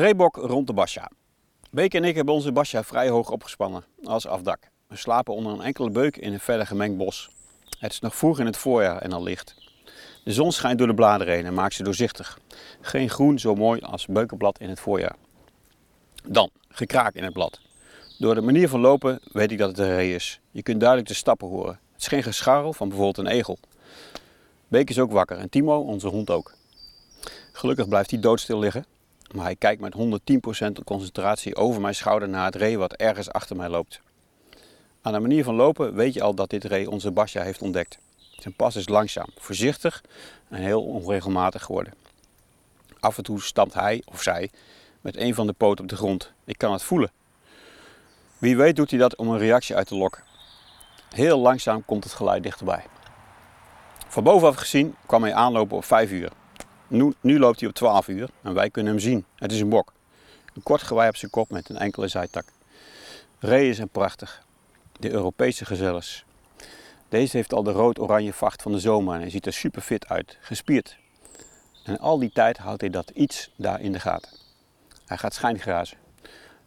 Reebok rond de Basja. Beek en ik hebben onze Basja vrij hoog opgespannen, als afdak. We slapen onder een enkele beuk in een verder gemengd bos. Het is nog vroeg in het voorjaar en al licht. De zon schijnt door de bladeren heen en maakt ze doorzichtig. Geen groen zo mooi als beukenblad in het voorjaar. Dan, gekraak in het blad. Door de manier van lopen weet ik dat het een ree is. Je kunt duidelijk de stappen horen. Het is geen gescharrel van bijvoorbeeld een egel. Beek is ook wakker en Timo, onze hond ook. Gelukkig blijft hij doodstil liggen, maar hij kijkt met 110% concentratie over mijn schouder naar het ree wat ergens achter mij loopt. Aan de manier van lopen weet je al dat dit ree onze Basja heeft ontdekt. Zijn pas is langzaam, voorzichtig en heel onregelmatig geworden. Af en toe stampt hij of zij met een van de poten op de grond. Ik kan het voelen. Wie weet doet hij dat om een reactie uit te lokken. Heel langzaam komt het geluid dichterbij. Van bovenaf gezien kwam hij aanlopen op 5 uur. Nu, nu loopt hij op 12 uur en wij kunnen hem zien. Het is een bok. Een kort gewei op zijn kop met een enkele zijtak. Reeën zijn prachtig. De Europese gezellers. Deze heeft al de rood-oranje vacht van de zomer en hij ziet er super fit uit, gespierd. En al die tijd houdt hij dat iets daar in de gaten. Hij gaat schijngrazen.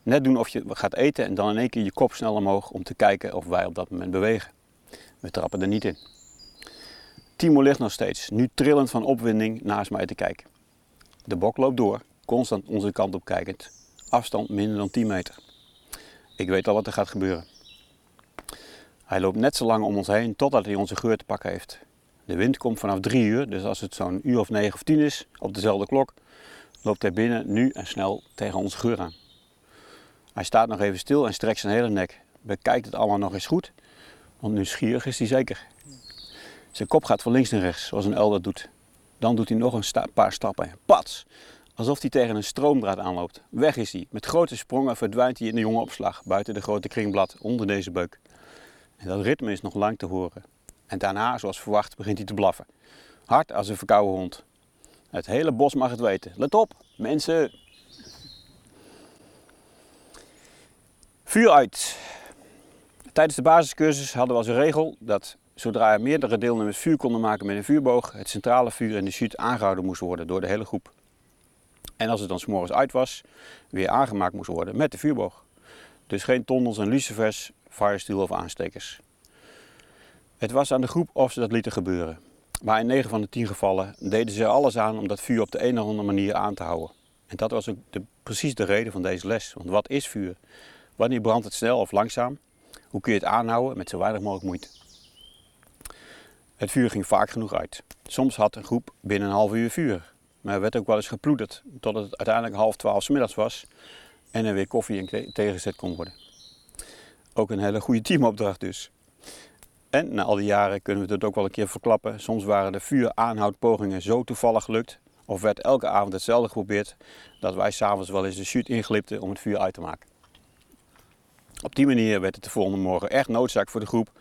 Net doen of je gaat eten en dan in één keer je kop snel omhoog om te kijken of wij op dat moment bewegen. We trappen er niet in. Timo ligt nog steeds, nu trillend van opwinding, naast mij te kijken. De bok loopt door, constant onze kant op kijkend. Afstand minder dan 10 meter. Ik weet al wat er gaat gebeuren. Hij loopt net zo lang om ons heen totdat hij onze geur te pakken heeft. De wind komt vanaf 3 uur, dus als het zo'n uur of 9 of 10 is, op dezelfde klok, loopt hij binnen nu en snel tegen onze geur aan. Hij staat nog even stil en strekt zijn hele nek. Bekijkt het allemaal nog eens goed, want nieuwsgierig is hij zeker. Zijn kop gaat van links naar rechts, zoals een uil doet. Dan doet hij nog een paar stappen. Pats! Alsof hij tegen een stroomdraad aanloopt. Weg is hij. Met grote sprongen verdwijnt hij in de jonge opslag, buiten de grote kringblad, onder deze beuk. En dat ritme is nog lang te horen. En daarna, zoals verwacht, begint hij te blaffen. Hard als een verkouden hond. Het hele bos mag het weten. Let op, mensen! Vuur uit. Tijdens de basiscursus hadden we als regel dat zodra er meerdere deelnemers vuur konden maken met een vuurboog, het centrale vuur in de chute aangehouden moest worden door de hele groep. En als het dan s'morgens uit was, weer aangemaakt moest worden met de vuurboog. Dus geen tondels en lucifers, firesteel of aanstekers. Het was aan de groep of ze dat lieten gebeuren. Maar in 9 van de 10 gevallen deden ze alles aan om dat vuur op de een of andere manier aan te houden. En dat was ook de, precies de reden van deze les. Want wat is vuur? Wanneer brandt het snel of langzaam? Hoe kun je het aanhouden met zo weinig mogelijk moeite? Het vuur ging vaak genoeg uit. Soms had een groep binnen een half uur vuur. Maar er werd ook wel eens geploederd totdat het uiteindelijk half twaalf middags was en er weer koffie en tegenzet kon worden. Ook een hele goede teamopdracht dus. En na al die jaren kunnen we het ook wel een keer verklappen. Soms waren de vuuraanhoudpogingen zo toevallig gelukt, of werd elke avond hetzelfde geprobeerd, dat wij s'avonds wel eens de chute inglipten om het vuur uit te maken. Op die manier werd het de volgende morgen echt noodzaak voor de groep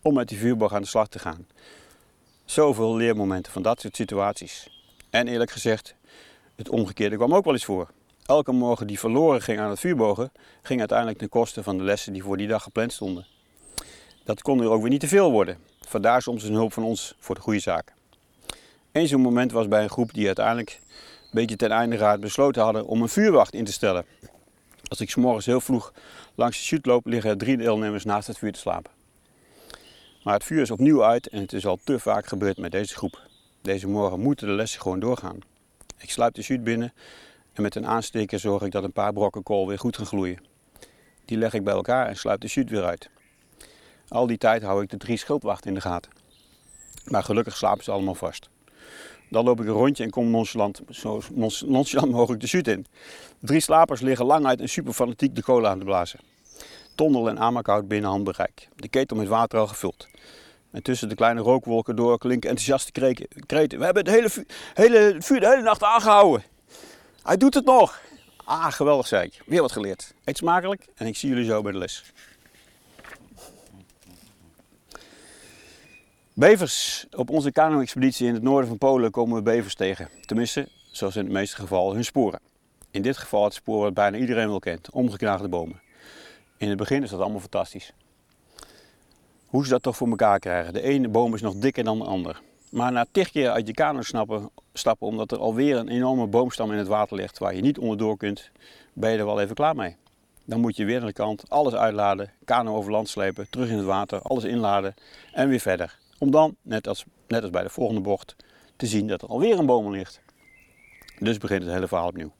om met die vuurboog aan de slag te gaan. Zoveel leermomenten van dat soort situaties. En eerlijk gezegd, het omgekeerde kwam ook wel eens voor. Elke morgen die verloren ging aan het vuurbogen, ging uiteindelijk ten koste van de lessen die voor die dag gepland stonden. Dat kon er ook weer niet te veel worden. Vandaar soms een hulp van ons voor de goede zaak. Eén zo'n moment was bij een groep die uiteindelijk een beetje ten einde raad besloten hadden om een vuurwacht in te stellen. Als ik s morgens heel vroeg langs de chute loop, liggen drie deelnemers naast het vuur te slapen. Maar het vuur is opnieuw uit en het is al te vaak gebeurd met deze groep. Deze morgen moeten de lessen gewoon doorgaan. Ik sluip de chute binnen en met een aansteker zorg ik dat een paar brokken kool weer goed gaan gloeien. Die leg ik bij elkaar en sluit de chute weer uit. Al die tijd hou ik de drie schildwachten in de gaten. Maar gelukkig slapen ze allemaal vast. Dan loop ik een rondje en kom nonchalant, zo nonchalant mogelijk de chute in. Drie slapers liggen lang uit en super fanatiek de kolen aan te blazen. Tondel en amakhout binnen handbereik. De ketel met water al gevuld. En tussen de kleine rookwolken door klinken enthousiaste kreten. We hebben het hele, vuur, hele vuur de hele nacht aangehouden. Hij doet het nog. Ah, geweldig zei ik. Weer wat geleerd. Eet smakelijk en ik zie jullie zo bij de les. Bevers. Op onze kano-expeditie in het noorden van Polen komen we bevers tegen. Tenminste, zoals in het meeste gevallen, hun sporen. In dit geval het spoor wat bijna iedereen wel kent, omgeknaagde bomen. In het begin is dat allemaal fantastisch. Hoe ze dat toch voor elkaar krijgen. De ene boom is nog dikker dan de ander. Maar na tig keer uit je kano snappen, stappen omdat er alweer een enorme boomstam in het water ligt waar je niet onderdoor kunt, ben je er wel even klaar mee. Dan moet je weer naar de kant, alles uitladen, kano over land slepen, terug in het water, alles inladen en weer verder. Om dan, net als, net als bij de volgende bocht, te zien dat er alweer een boom ligt. Dus begint het hele verhaal opnieuw.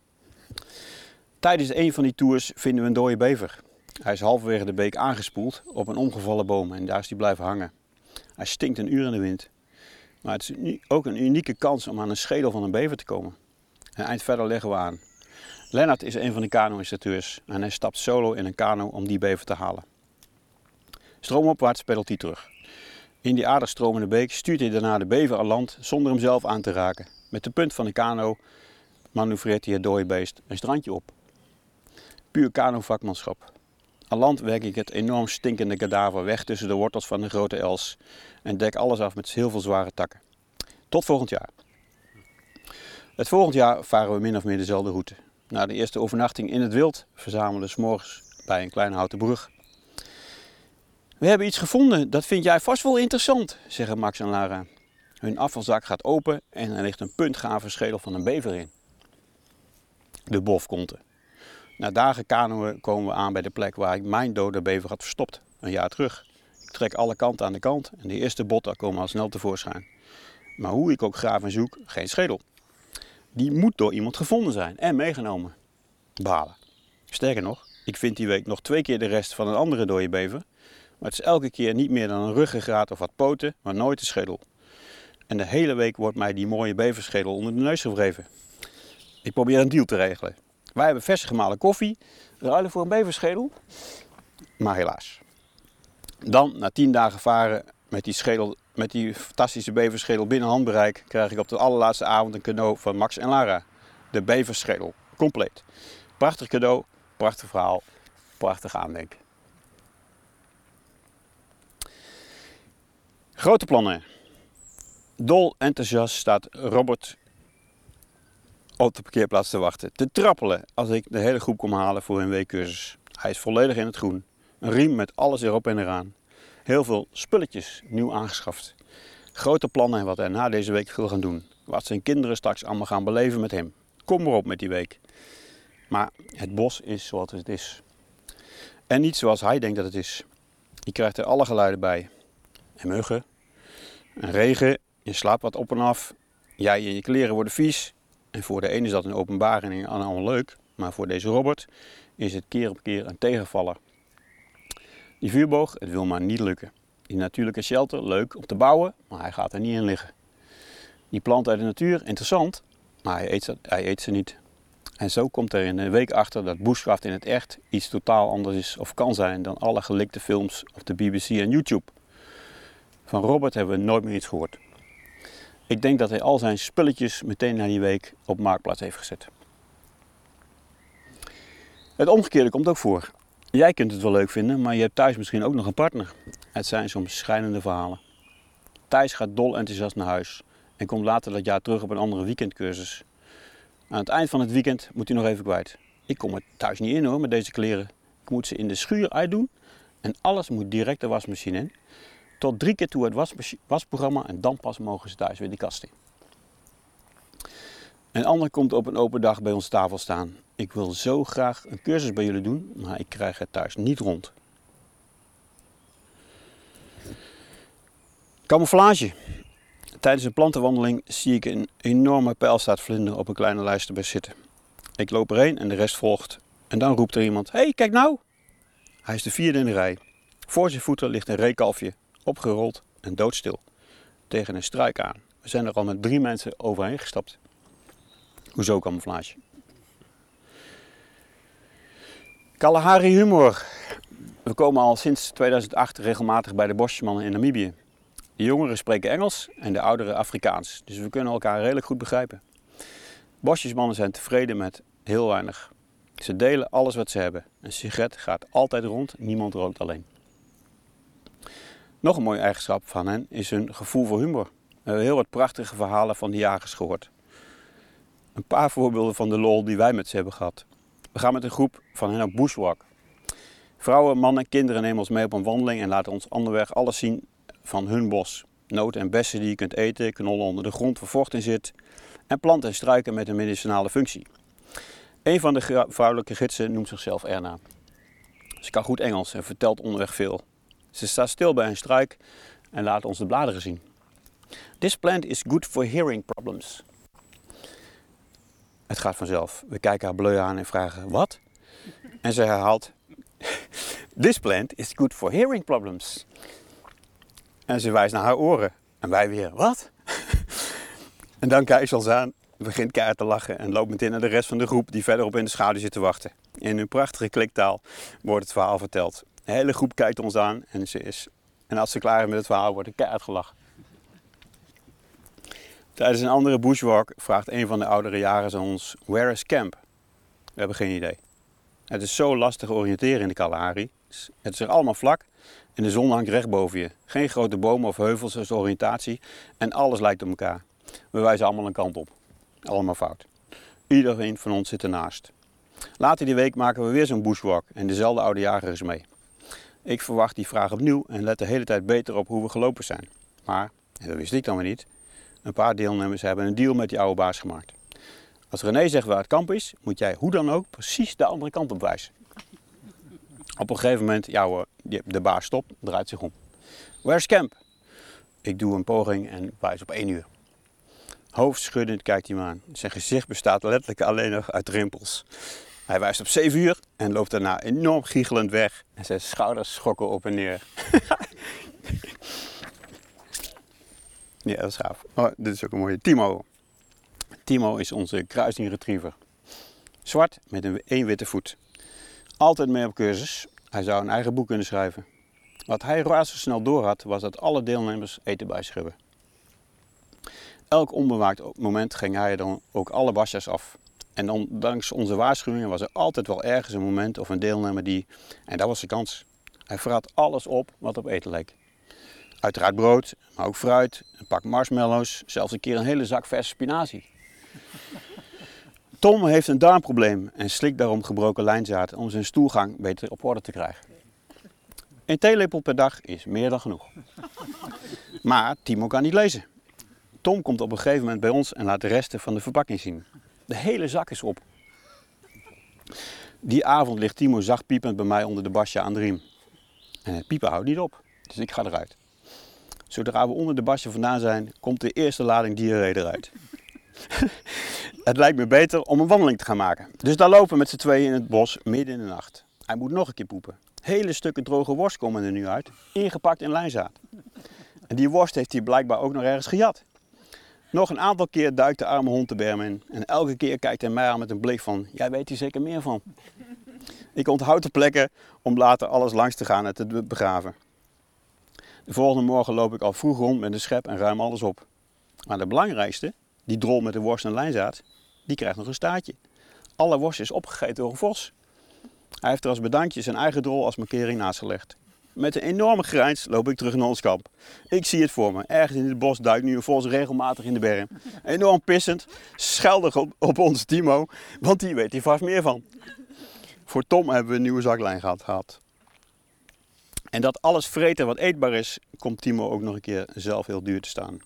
Tijdens een van die tours vinden we een dode bever. Hij is halverwege de beek aangespoeld op een omgevallen boom en daar is hij blijven hangen. Hij stinkt een uur in de wind. Maar het is ook een unieke kans om aan een schedel van een bever te komen. Een eind verder leggen we aan. Lennart is een van de kano-instructeurs en hij stapt solo in een kano om die bever te halen. Stroomopwaarts pedelt hij terug. In die aardig stromende beek stuurt hij daarna de bever aan land zonder hem zelf aan te raken. Met de punt van de kano manoeuvreert hij het dode beest een strandje op. Puur kano-vakmanschap. Aan land werk ik het enorm stinkende kadaver weg tussen de wortels van de grote els en dek alles af met heel veel zware takken. Tot volgend jaar. Het volgend jaar varen we min of meer dezelfde route. Na de eerste overnachting in het wild verzamelen we s'morgens bij een kleine houten brug. We hebben iets gevonden, dat vind jij vast wel interessant, zeggen Max en Lara. Hun afvalzak gaat open en er ligt een puntgave schedel van een bever in. De bof komt er. Na dagen kanoën komen we aan bij de plek waar ik mijn dode bever had verstopt, een jaar terug. Ik trek alle kanten aan de kant en de eerste botten komen al snel tevoorschijn. Maar hoe ik ook graaf en zoek, geen schedel. Die moet door iemand gevonden zijn en meegenomen. Balen. Sterker nog, ik vind die week nog twee keer de rest van een andere dode bever. Maar het is elke keer niet meer dan een ruggengraat of wat poten, maar nooit de schedel. En de hele week wordt mij die mooie beverschedel onder de neus gewreven. Ik probeer een deal te regelen. Wij hebben vers gemalen koffie, ruilen voor een beverschedel. Maar helaas. Dan, na tien dagen varen met die, schedel, met die fantastische beverschedel binnen handbereik, krijg ik op de allerlaatste avond een cadeau van Max en Lara. De beverschedel, compleet. Prachtig cadeau, prachtig verhaal, prachtig aandenken. Grote plannen. Dol enthousiast staat Robert op de parkeerplaats te wachten. Te trappelen als ik de hele groep kom halen voor een weekcursus. Hij is volledig in het groen. Een riem met alles erop en eraan. Heel veel spulletjes nieuw aangeschaft. Grote plannen wat hij na deze week wil gaan doen. Wat zijn kinderen straks allemaal gaan beleven met hem. Kom maar op met die week. Maar het bos is zoals het is. En niet zoals hij denkt dat het is. Je krijgt er alle geluiden bij. En muggen. En regen. Je slaapt wat op en af. Jij en je kleren worden vies. En voor de een is dat een openbaring en allemaal leuk. Maar voor deze Robert is het keer op keer een tegenvaller. Die vuurboog, het wil maar niet lukken. Die natuurlijke shelter, leuk om te bouwen, maar hij gaat er niet in liggen. Die plant uit de natuur, interessant, maar hij eet ze, hij eet ze niet. En zo komt er in een week achter dat bushcraft in het echt iets totaal anders is of kan zijn dan alle gelikte films op de BBC en YouTube. Van Robert hebben we nooit meer iets gehoord. Ik denk dat hij al zijn spulletjes meteen na die week op marktplaats heeft gezet. Het omgekeerde komt ook voor. Jij kunt het wel leuk vinden, maar je hebt thuis misschien ook nog een partner. Het zijn soms schijnende verhalen. Thijs gaat dol enthousiast naar huis en komt later dat jaar terug op een andere weekendcursus. Aan het eind van het weekend moet hij nog even kwijt. Ik kom er thuis niet in hoor met deze kleren. Ik moet ze in de schuur uitdoen en alles moet direct de wasmachine in. Tot drie keer toe het wasprogramma en dan pas mogen ze thuis weer die kast in. Een ander komt op een open dag bij ons tafel staan. Ik wil zo graag een cursus bij jullie doen, maar ik krijg het thuis niet rond. Camouflage. Tijdens een plantenwandeling zie ik een enorme pijlstaatvlinder op een kleine lijsterbes zitten. Ik loop erheen en de rest volgt. En dan roept er iemand: hey, kijk nou! Hij is de vierde in de rij. Voor zijn voeten ligt een reekalfje, opgerold en doodstil, tegen een struik aan. We zijn er al met drie mensen overheen gestapt. Hoezo camouflage? Kalahari humor. We komen al sinds 2008 regelmatig bij de bosjesmannen in Namibië. De jongeren spreken Engels en de ouderen Afrikaans, dus we kunnen elkaar redelijk goed begrijpen. Bosjesmannen zijn tevreden met heel weinig. Ze delen alles wat ze hebben. Een sigaret gaat altijd rond, niemand rookt alleen. Nog een mooie eigenschap van hen is hun gevoel voor humor. We hebben heel wat prachtige verhalen van de jagers gehoord. Een paar voorbeelden van de lol die wij met ze hebben gehad. We gaan met een groep van hen op bushwalk. Vrouwen, mannen, kinderen nemen ons mee op een wandeling en laten ons onderweg alles zien van hun bos. noten en bessen die je kunt eten, knollen onder de grond waar vocht in zit en planten en struiken met een medicinale functie. Een van de vrouwelijke gidsen noemt zichzelf Erna. Ze kan goed Engels en vertelt onderweg veel. Ze staat stil bij een struik en laat ons de bladeren zien. This plant is good for hearing problems. Het gaat vanzelf. We kijken haar bleu aan en vragen wat? En ze herhaalt: This plant is good for hearing problems. En ze wijst naar haar oren. En wij weer: Wat? en dan kijkt ze ons aan, begint keihard te lachen en loopt meteen naar de rest van de groep die verderop in de schaduw zit te wachten. In hun prachtige kliktaal wordt het verhaal verteld. De hele groep kijkt ons aan en, ze is, en als ze klaar is met het verhaal wordt er keihard gelachen. Tijdens een andere bushwalk vraagt een van de oudere aan ons: Where is camp? We hebben geen idee. Het is zo lastig oriënteren in de Kalahari. Het is er allemaal vlak en de zon hangt recht boven je. Geen grote bomen of heuvels als oriëntatie en alles lijkt op elkaar. We wijzen allemaal een kant op. Allemaal fout. Iedereen van ons zit ernaast. Later die week maken we weer zo'n bushwalk en dezelfde oude jager mee. Ik verwacht die vraag opnieuw en let de hele tijd beter op hoe we gelopen zijn. Maar, dat wist ik dan weer niet, een paar deelnemers hebben een deal met die oude baas gemaakt. Als René zegt waar het kamp is, moet jij hoe dan ook precies de andere kant op wijzen. Op een gegeven moment, ja hoor, de baas stopt, draait zich om. Where's camp? Ik doe een poging en wijs op één uur. Hoofdschuddend kijkt hij me aan. Zijn gezicht bestaat letterlijk alleen nog uit rimpels. Hij wijst op 7 uur en loopt daarna enorm giechelend weg. En zijn schouders schokken op en neer. ja, dat is gaaf. Oh, dit is ook een mooie. Timo. Timo is onze kruising retriever. Zwart met een één witte voet. Altijd mee op cursus. Hij zou een eigen boek kunnen schrijven. Wat hij razendsnel door had, was dat alle deelnemers eten bij zich hebben. Elk onbewaakt moment ging hij dan ook alle wasjes af. En ondanks onze waarschuwingen was er altijd wel ergens een moment of een deelnemer die, en dat was de kans, hij vrat alles op wat op eten leek. Uiteraard brood, maar ook fruit, een pak marshmallows, zelfs een keer een hele zak verse spinazie. Tom heeft een darmprobleem en slikt daarom gebroken lijnzaad om zijn stoelgang beter op orde te krijgen. Een theelepel per dag is meer dan genoeg. Maar Timo kan niet lezen. Tom komt op een gegeven moment bij ons en laat de resten van de verpakking zien. De hele zak is op. Die avond ligt Timo zacht piepend bij mij onder de basje aan de riem. En het piepen houdt niet op, dus ik ga eruit. Zodra we onder de basje vandaan zijn, komt de eerste lading diarree eruit. het lijkt me beter om een wandeling te gaan maken. Dus daar lopen we met z'n tweeën in het bos midden in de nacht. Hij moet nog een keer poepen. Hele stukken droge worst komen er nu uit, ingepakt in lijnzaad. En die worst heeft hij blijkbaar ook nog ergens gejat. Nog een aantal keer duikt de arme hond de berm in. En elke keer kijkt hij mij aan met een blik van, jij weet hier zeker meer van. Ik onthoud de plekken om later alles langs te gaan en te begraven. De volgende morgen loop ik al vroeg rond met een schep en ruim alles op. Maar de belangrijkste, die drol met de worst en lijnzaad, die krijgt nog een staartje. Alle worst is opgegeten door een vos. Hij heeft er als bedankje zijn eigen drol als markering naast gelegd. Met een enorme grijns loop ik terug naar ons kamp. Ik zie het voor me. Ergens in het bos duikt nu een vos regelmatig in de berm. Enorm pissend, scheldig op, op ons Timo, want die weet hier vast meer van. Voor Tom hebben we een nieuwe zaklijn gehad. En dat alles vreten wat eetbaar is, komt Timo ook nog een keer zelf heel duur te staan.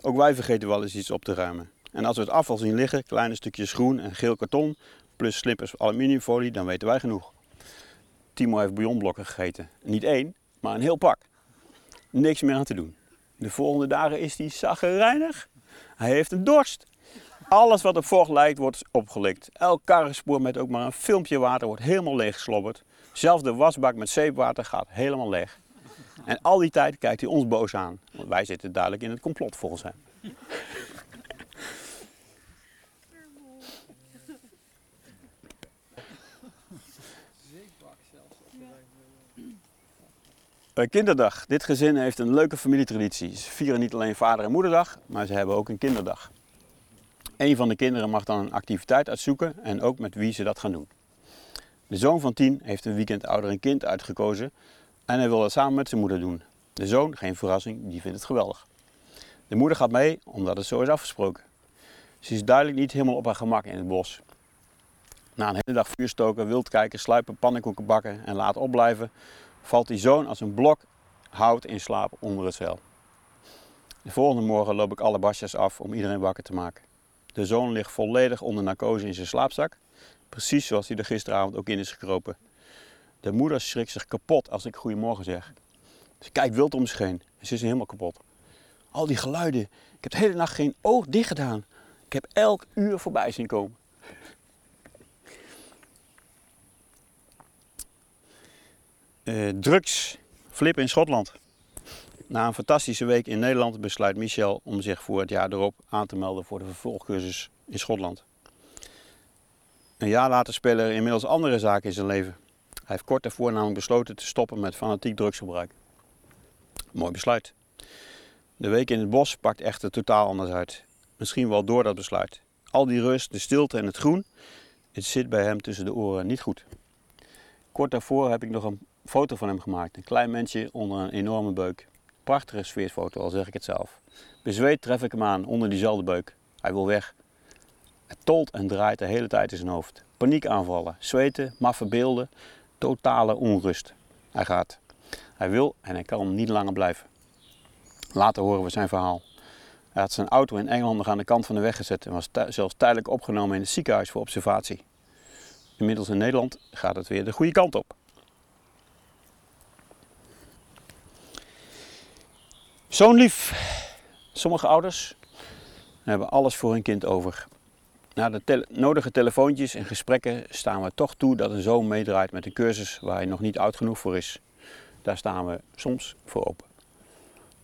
Ook wij vergeten wel eens iets op te ruimen. En als we het afval zien liggen, kleine stukjes groen en geel karton, plus slippers aluminiumfolie, dan weten wij genoeg. Timo heeft bouillonblokken gegeten. Niet één, maar een heel pak. Niks meer aan te doen. De volgende dagen is hij zaggerijnig. Hij heeft een dorst. Alles wat op vocht lijkt wordt opgelikt. Elk karrenspoor met ook maar een filmpje water wordt helemaal leeggeslobberd. Zelfs de wasbak met zeepwater gaat helemaal leeg. En al die tijd kijkt hij ons boos aan. Want wij zitten duidelijk in het complot volgens hem. Kinderdag. Dit gezin heeft een leuke familietraditie. Ze vieren niet alleen vader- en moederdag, maar ze hebben ook een kinderdag. Een van de kinderen mag dan een activiteit uitzoeken en ook met wie ze dat gaan doen. De zoon van tien heeft een weekend ouder een kind uitgekozen en hij wil dat samen met zijn moeder doen. De zoon, geen verrassing, die vindt het geweldig. De moeder gaat mee omdat het zo is afgesproken. Ze is duidelijk niet helemaal op haar gemak in het bos. Na een hele dag vuur stoken, wild kijken, sluipen, pannenkoeken bakken en laat opblijven, valt die zoon als een blok hout in slaap onder het zeil. De volgende morgen loop ik alle basjes af om iedereen wakker te maken. De zoon ligt volledig onder narcose in zijn slaapzak, precies zoals hij er gisteravond ook in is gekropen. De moeder schrikt zich kapot als ik goedemorgen zeg. Ze kijkt wild om zich heen en ze is helemaal kapot. Al die geluiden, ik heb de hele nacht geen oog dicht gedaan. Ik heb elk uur voorbij zien komen. Uh, drugs, flip in Schotland. Na een fantastische week in Nederland besluit Michel om zich voor het jaar erop aan te melden voor de vervolgcursus in Schotland. Een jaar later spelen er inmiddels andere zaken in zijn leven. Hij heeft kort daarvoor namelijk besloten te stoppen met fanatiek drugsgebruik. Mooi besluit. De week in het bos pakt echter totaal anders uit. Misschien wel door dat besluit. Al die rust, de stilte en het groen, het zit bij hem tussen de oren niet goed. Kort daarvoor heb ik nog een foto van hem gemaakt. Een klein mensje onder een enorme beuk. Prachtige sfeerfoto, al zeg ik het zelf. Bezweet tref ik hem aan onder diezelfde beuk. Hij wil weg. Het tolt en draait de hele tijd in zijn hoofd. Paniekaanvallen, zweten, maffe beelden, totale onrust. Hij gaat. Hij wil en hij kan niet langer blijven. Later horen we zijn verhaal. Hij had zijn auto in Engeland nog aan de kant van de weg gezet en was zelfs tijdelijk opgenomen in het ziekenhuis voor observatie. Inmiddels in Nederland gaat het weer de goede kant op. Zo'n lief. Sommige ouders hebben alles voor hun kind over. Na de nodige telefoontjes en gesprekken staan we toch toe dat een zoon meedraait met een cursus waar hij nog niet oud genoeg voor is. Daar staan we soms voor open.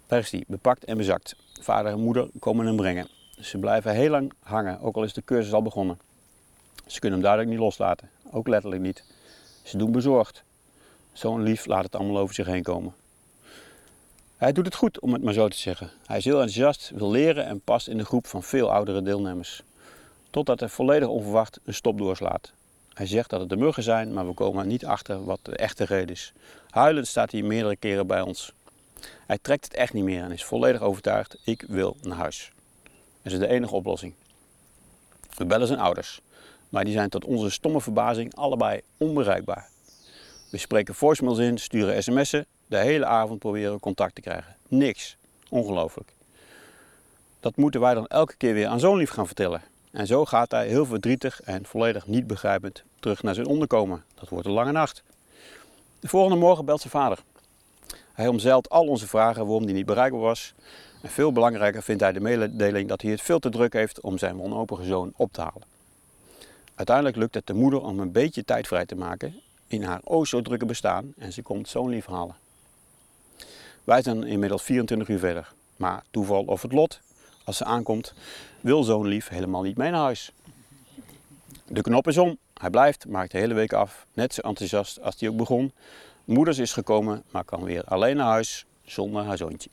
Daar is hij, bepakt en bezakt. Vader en moeder komen hem brengen. Ze blijven heel lang hangen, ook al is de cursus al begonnen. Ze kunnen hem duidelijk niet loslaten, ook letterlijk niet. Ze doen bezorgd. Zo'n lief laat het allemaal over zich heen komen. Hij doet het goed, om het maar zo te zeggen. Hij is heel enthousiast, wil leren en past in de groep van veel oudere deelnemers. Totdat hij volledig onverwacht een stop doorslaat. Hij zegt dat het de muggen zijn, maar we komen niet achter wat de echte reden is. Huilend staat hij meerdere keren bij ons. Hij trekt het echt niet meer en is volledig overtuigd, ik wil naar huis. Dat is de enige oplossing. We bellen zijn ouders, maar die zijn tot onze stomme verbazing allebei onbereikbaar. We spreken voicemails in, sturen sms'en, de hele avond proberen contact te krijgen. Niks. Ongelooflijk. Dat moeten wij dan elke keer weer aan zo'n lief gaan vertellen. En zo gaat hij heel verdrietig en volledig niet begrijpend terug naar zijn onderkomen. Dat wordt een lange nacht. De volgende morgen belt zijn vader. Hij omzeilt al onze vragen waarom hij niet bereikbaar was. En veel belangrijker vindt hij de mededeling dat hij het veel te druk heeft om zijn wanhopige zoon op te halen. Uiteindelijk lukt het de moeder om een beetje tijd vrij te maken in haar o zo drukke bestaan en ze komt zo'n lief halen. Wij zijn inmiddels 24 uur verder. Maar toeval of het lot, als ze aankomt, wil zo'n lief helemaal niet mee naar huis. De knop is om. Hij blijft, maakt de hele week af, net zo enthousiast als hij ook begon. Moeders is gekomen, maar kan weer alleen naar huis zonder haar zoontje.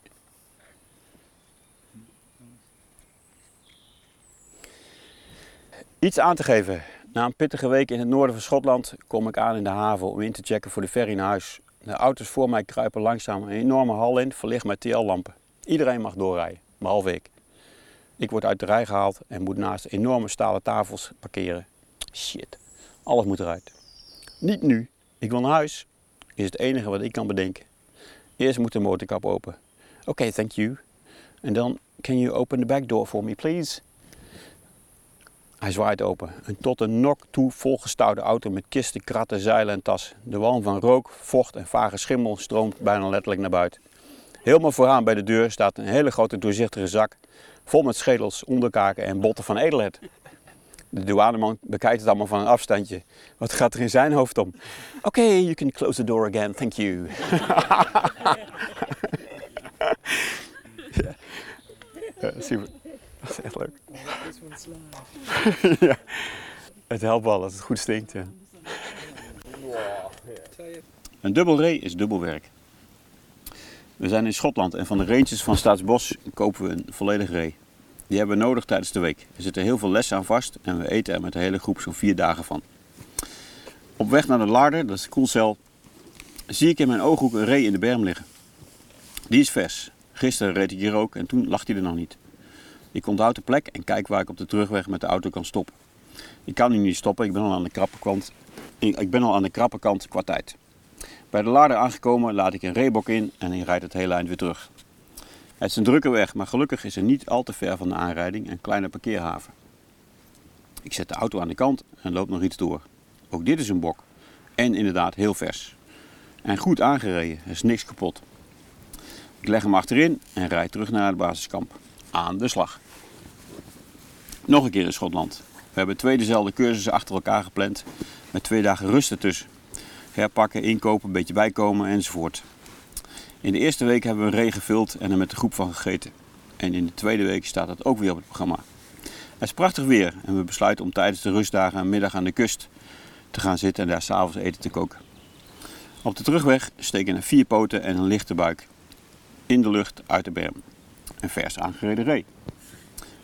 Iets aan te geven. Na een pittige week in het noorden van Schotland kom ik aan in de haven om in te checken voor de ferry naar huis. De auto's voor mij kruipen langzaam een enorme hal in, verlicht met TL-lampen. Iedereen mag doorrijden, behalve ik. Ik word uit de rij gehaald en moet naast enorme stalen tafels parkeren. Shit, alles moet eruit. Niet nu, ik wil naar huis, is het enige wat ik kan bedenken. Eerst moet de motorkap open. Oké, thank you. En dan, can you open the back door for me, please? Hij zwaait open. Een tot een nok toe volgestouwde auto met kisten, kratten, zeilen en tas. De walm van rook, vocht en vage schimmel stroomt bijna letterlijk naar buiten. Helemaal vooraan bij de deur staat een hele grote doorzichtige zak, vol met schedels, onderkaken en botten van edelheid. De douaneman bekijkt het allemaal van een afstandje. Wat gaat er in zijn hoofd om? Oké, okay, you can close the door again, thank you. ja. Dat is echt leuk. ja, het helpt wel als het goed stinkt. Ja. Een dubbel ree is dubbelwerk. We zijn in Schotland en van de ranges van Staatsbos kopen we een volledig ree. Die hebben we nodig tijdens de week. Er zitten heel veel lessen aan vast en we eten er met de hele groep zo'n vier dagen van. Op weg naar de larder, dat is de koelcel, zie ik in mijn ooghoek een ree in de berm liggen. Die is vers. Gisteren reed ik hier ook en toen lag hij er nog niet. Ik onthoud de plek en kijk waar ik op de terugweg met de auto kan stoppen. Ik kan nu niet stoppen, ik ben al aan de krappe kant, ik ben al aan de krappe kant qua tijd. Bij de larder aangekomen laat ik een reebok in en hij rijdt het hele eind weer terug. Het is een drukke weg, maar gelukkig is er niet al te ver van de aanrijding een kleine parkeerhaven. Ik zet de auto aan de kant en loop nog iets door. Ook dit is een bok. En inderdaad heel vers. En goed aangereden, er is niks kapot. Ik leg hem achterin en rijd terug naar het basiskamp. Aan de slag. Nog een keer in Schotland. We hebben twee dezelfde cursussen achter elkaar gepland met twee dagen rust ertussen. Herpakken, inkopen, een beetje bijkomen enzovoort. In de eerste week hebben we een ree gevuld en er met de groep van gegeten. En in de tweede week staat dat ook weer op het programma. Het is prachtig weer en we besluiten om tijdens de rustdagen een middag aan de kust te gaan zitten en daar s'avonds eten te koken. Op de terugweg steken er vier poten en een lichte buik in de lucht uit de berm. Een vers aangereden ree.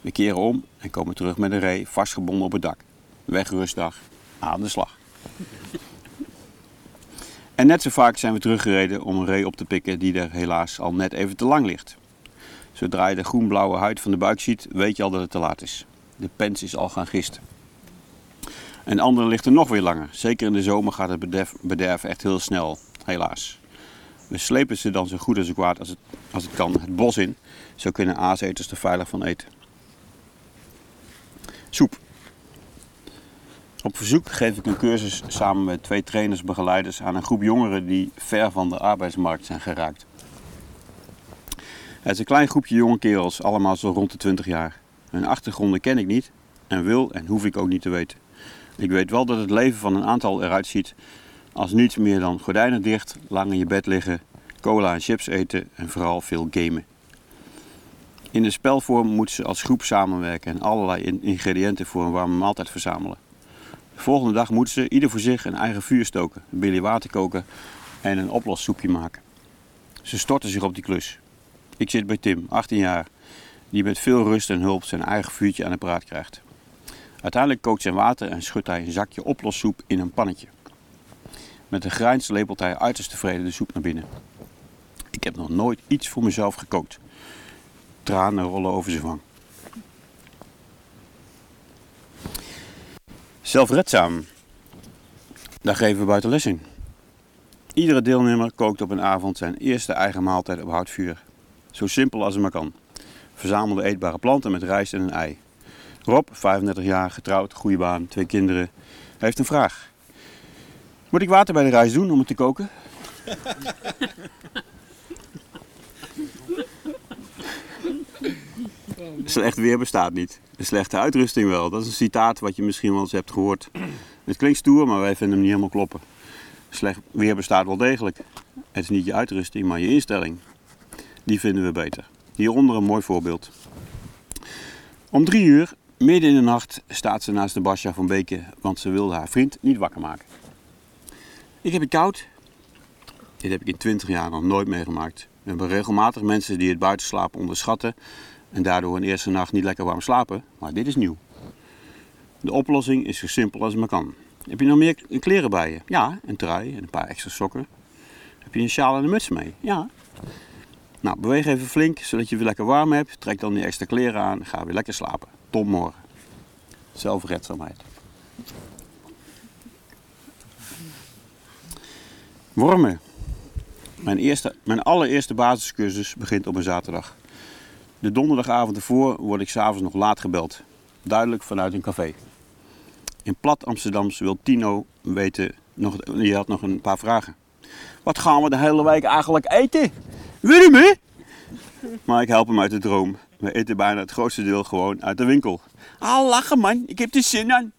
We keren om en komen terug met een ree vastgebonden op het dak. Wegrustdag, aan de slag. En net zo vaak zijn we teruggereden om een ree op te pikken die er helaas al net even te lang ligt. Zodra je de groen-blauwe huid van de buik ziet, weet je al dat het te laat is. De pens is al gaan gisten. En andere ligt er nog weer langer. Zeker in de zomer gaat het bederf, bederf echt heel snel, helaas. We slepen ze dan zo goed en zo kwaad als het, als het kan het bos in. Zo kunnen aaseters er veilig van eten. Soep. Op verzoek geef ik een cursus samen met twee trainers begeleiders aan een groep jongeren die ver van de arbeidsmarkt zijn geraakt. Het is een klein groepje jonge kerels, allemaal zo rond de 20 jaar. Hun achtergronden ken ik niet en wil en hoef ik ook niet te weten. Ik weet wel dat het leven van een aantal eruit ziet als niets meer dan gordijnen dicht, lang in je bed liggen, cola en chips eten en vooral veel gamen. In de spelvorm moeten ze als groep samenwerken en allerlei ingrediënten voor een warme maaltijd verzamelen. De volgende dag moeten ze ieder voor zich een eigen vuur stoken, een bilje water koken en een oplossoepje maken. Ze storten zich op die klus. Ik zit bij Tim, 18 jaar, die met veel rust en hulp zijn eigen vuurtje aan de praat krijgt. Uiteindelijk kookt zijn water en schudt hij een zakje oplossoep in een pannetje. Met een grijns lepelt hij uiterst tevreden de soep naar binnen. Ik heb nog nooit iets voor mezelf gekookt. Tranen rollen over zijn wang. Zelfredzaam. Daar geven we buiten les in. Iedere deelnemer kookt op een avond zijn eerste eigen maaltijd op houtvuur. Zo simpel als het maar kan. Verzamelde eetbare planten met rijst en een ei. Rob, 35 jaar, getrouwd, goede baan, twee kinderen, heeft een vraag. Moet ik water bij de rijst doen om het te koken? Slecht weer bestaat niet. Slechte uitrusting wel. Dat is een citaat wat je misschien wel eens hebt gehoord. Het klinkt stoer, maar wij vinden hem niet helemaal kloppen. Slecht weer bestaat wel degelijk. Het is niet je uitrusting, maar je instelling. Die vinden we beter. Hieronder een mooi voorbeeld. Om drie uur, midden in de nacht, staat ze naast de Basja van Beke, want ze wilde haar vriend niet wakker maken. Ik heb het koud. Dit heb ik in 20 jaar nog nooit meegemaakt. We hebben regelmatig mensen die het buitenslapen onderschatten en daardoor een eerste nacht niet lekker warm slapen, maar dit is nieuw. De oplossing is zo simpel als het maar kan. Heb je nog meer kleren bij je? Ja, een trui en een paar extra sokken. Heb je een sjaal en een muts mee? Ja. Nou, beweeg even flink, zodat je weer lekker warm hebt. Trek dan die extra kleren aan en ga weer lekker slapen. Tot morgen. Zelfredzaamheid. Wormen. Mijn, eerste, mijn allereerste basiscursus begint op een zaterdag. De donderdagavond ervoor word ik s'avonds nog laat gebeld. Duidelijk vanuit een café. In plat Amsterdams wil Tino weten, nog, die had nog een paar vragen. Wat gaan we de hele week eigenlijk eten? Hè? Maar ik help hem uit de droom. We eten bijna het grootste deel gewoon uit de winkel. Ah, lachen man, ik heb er zin aan.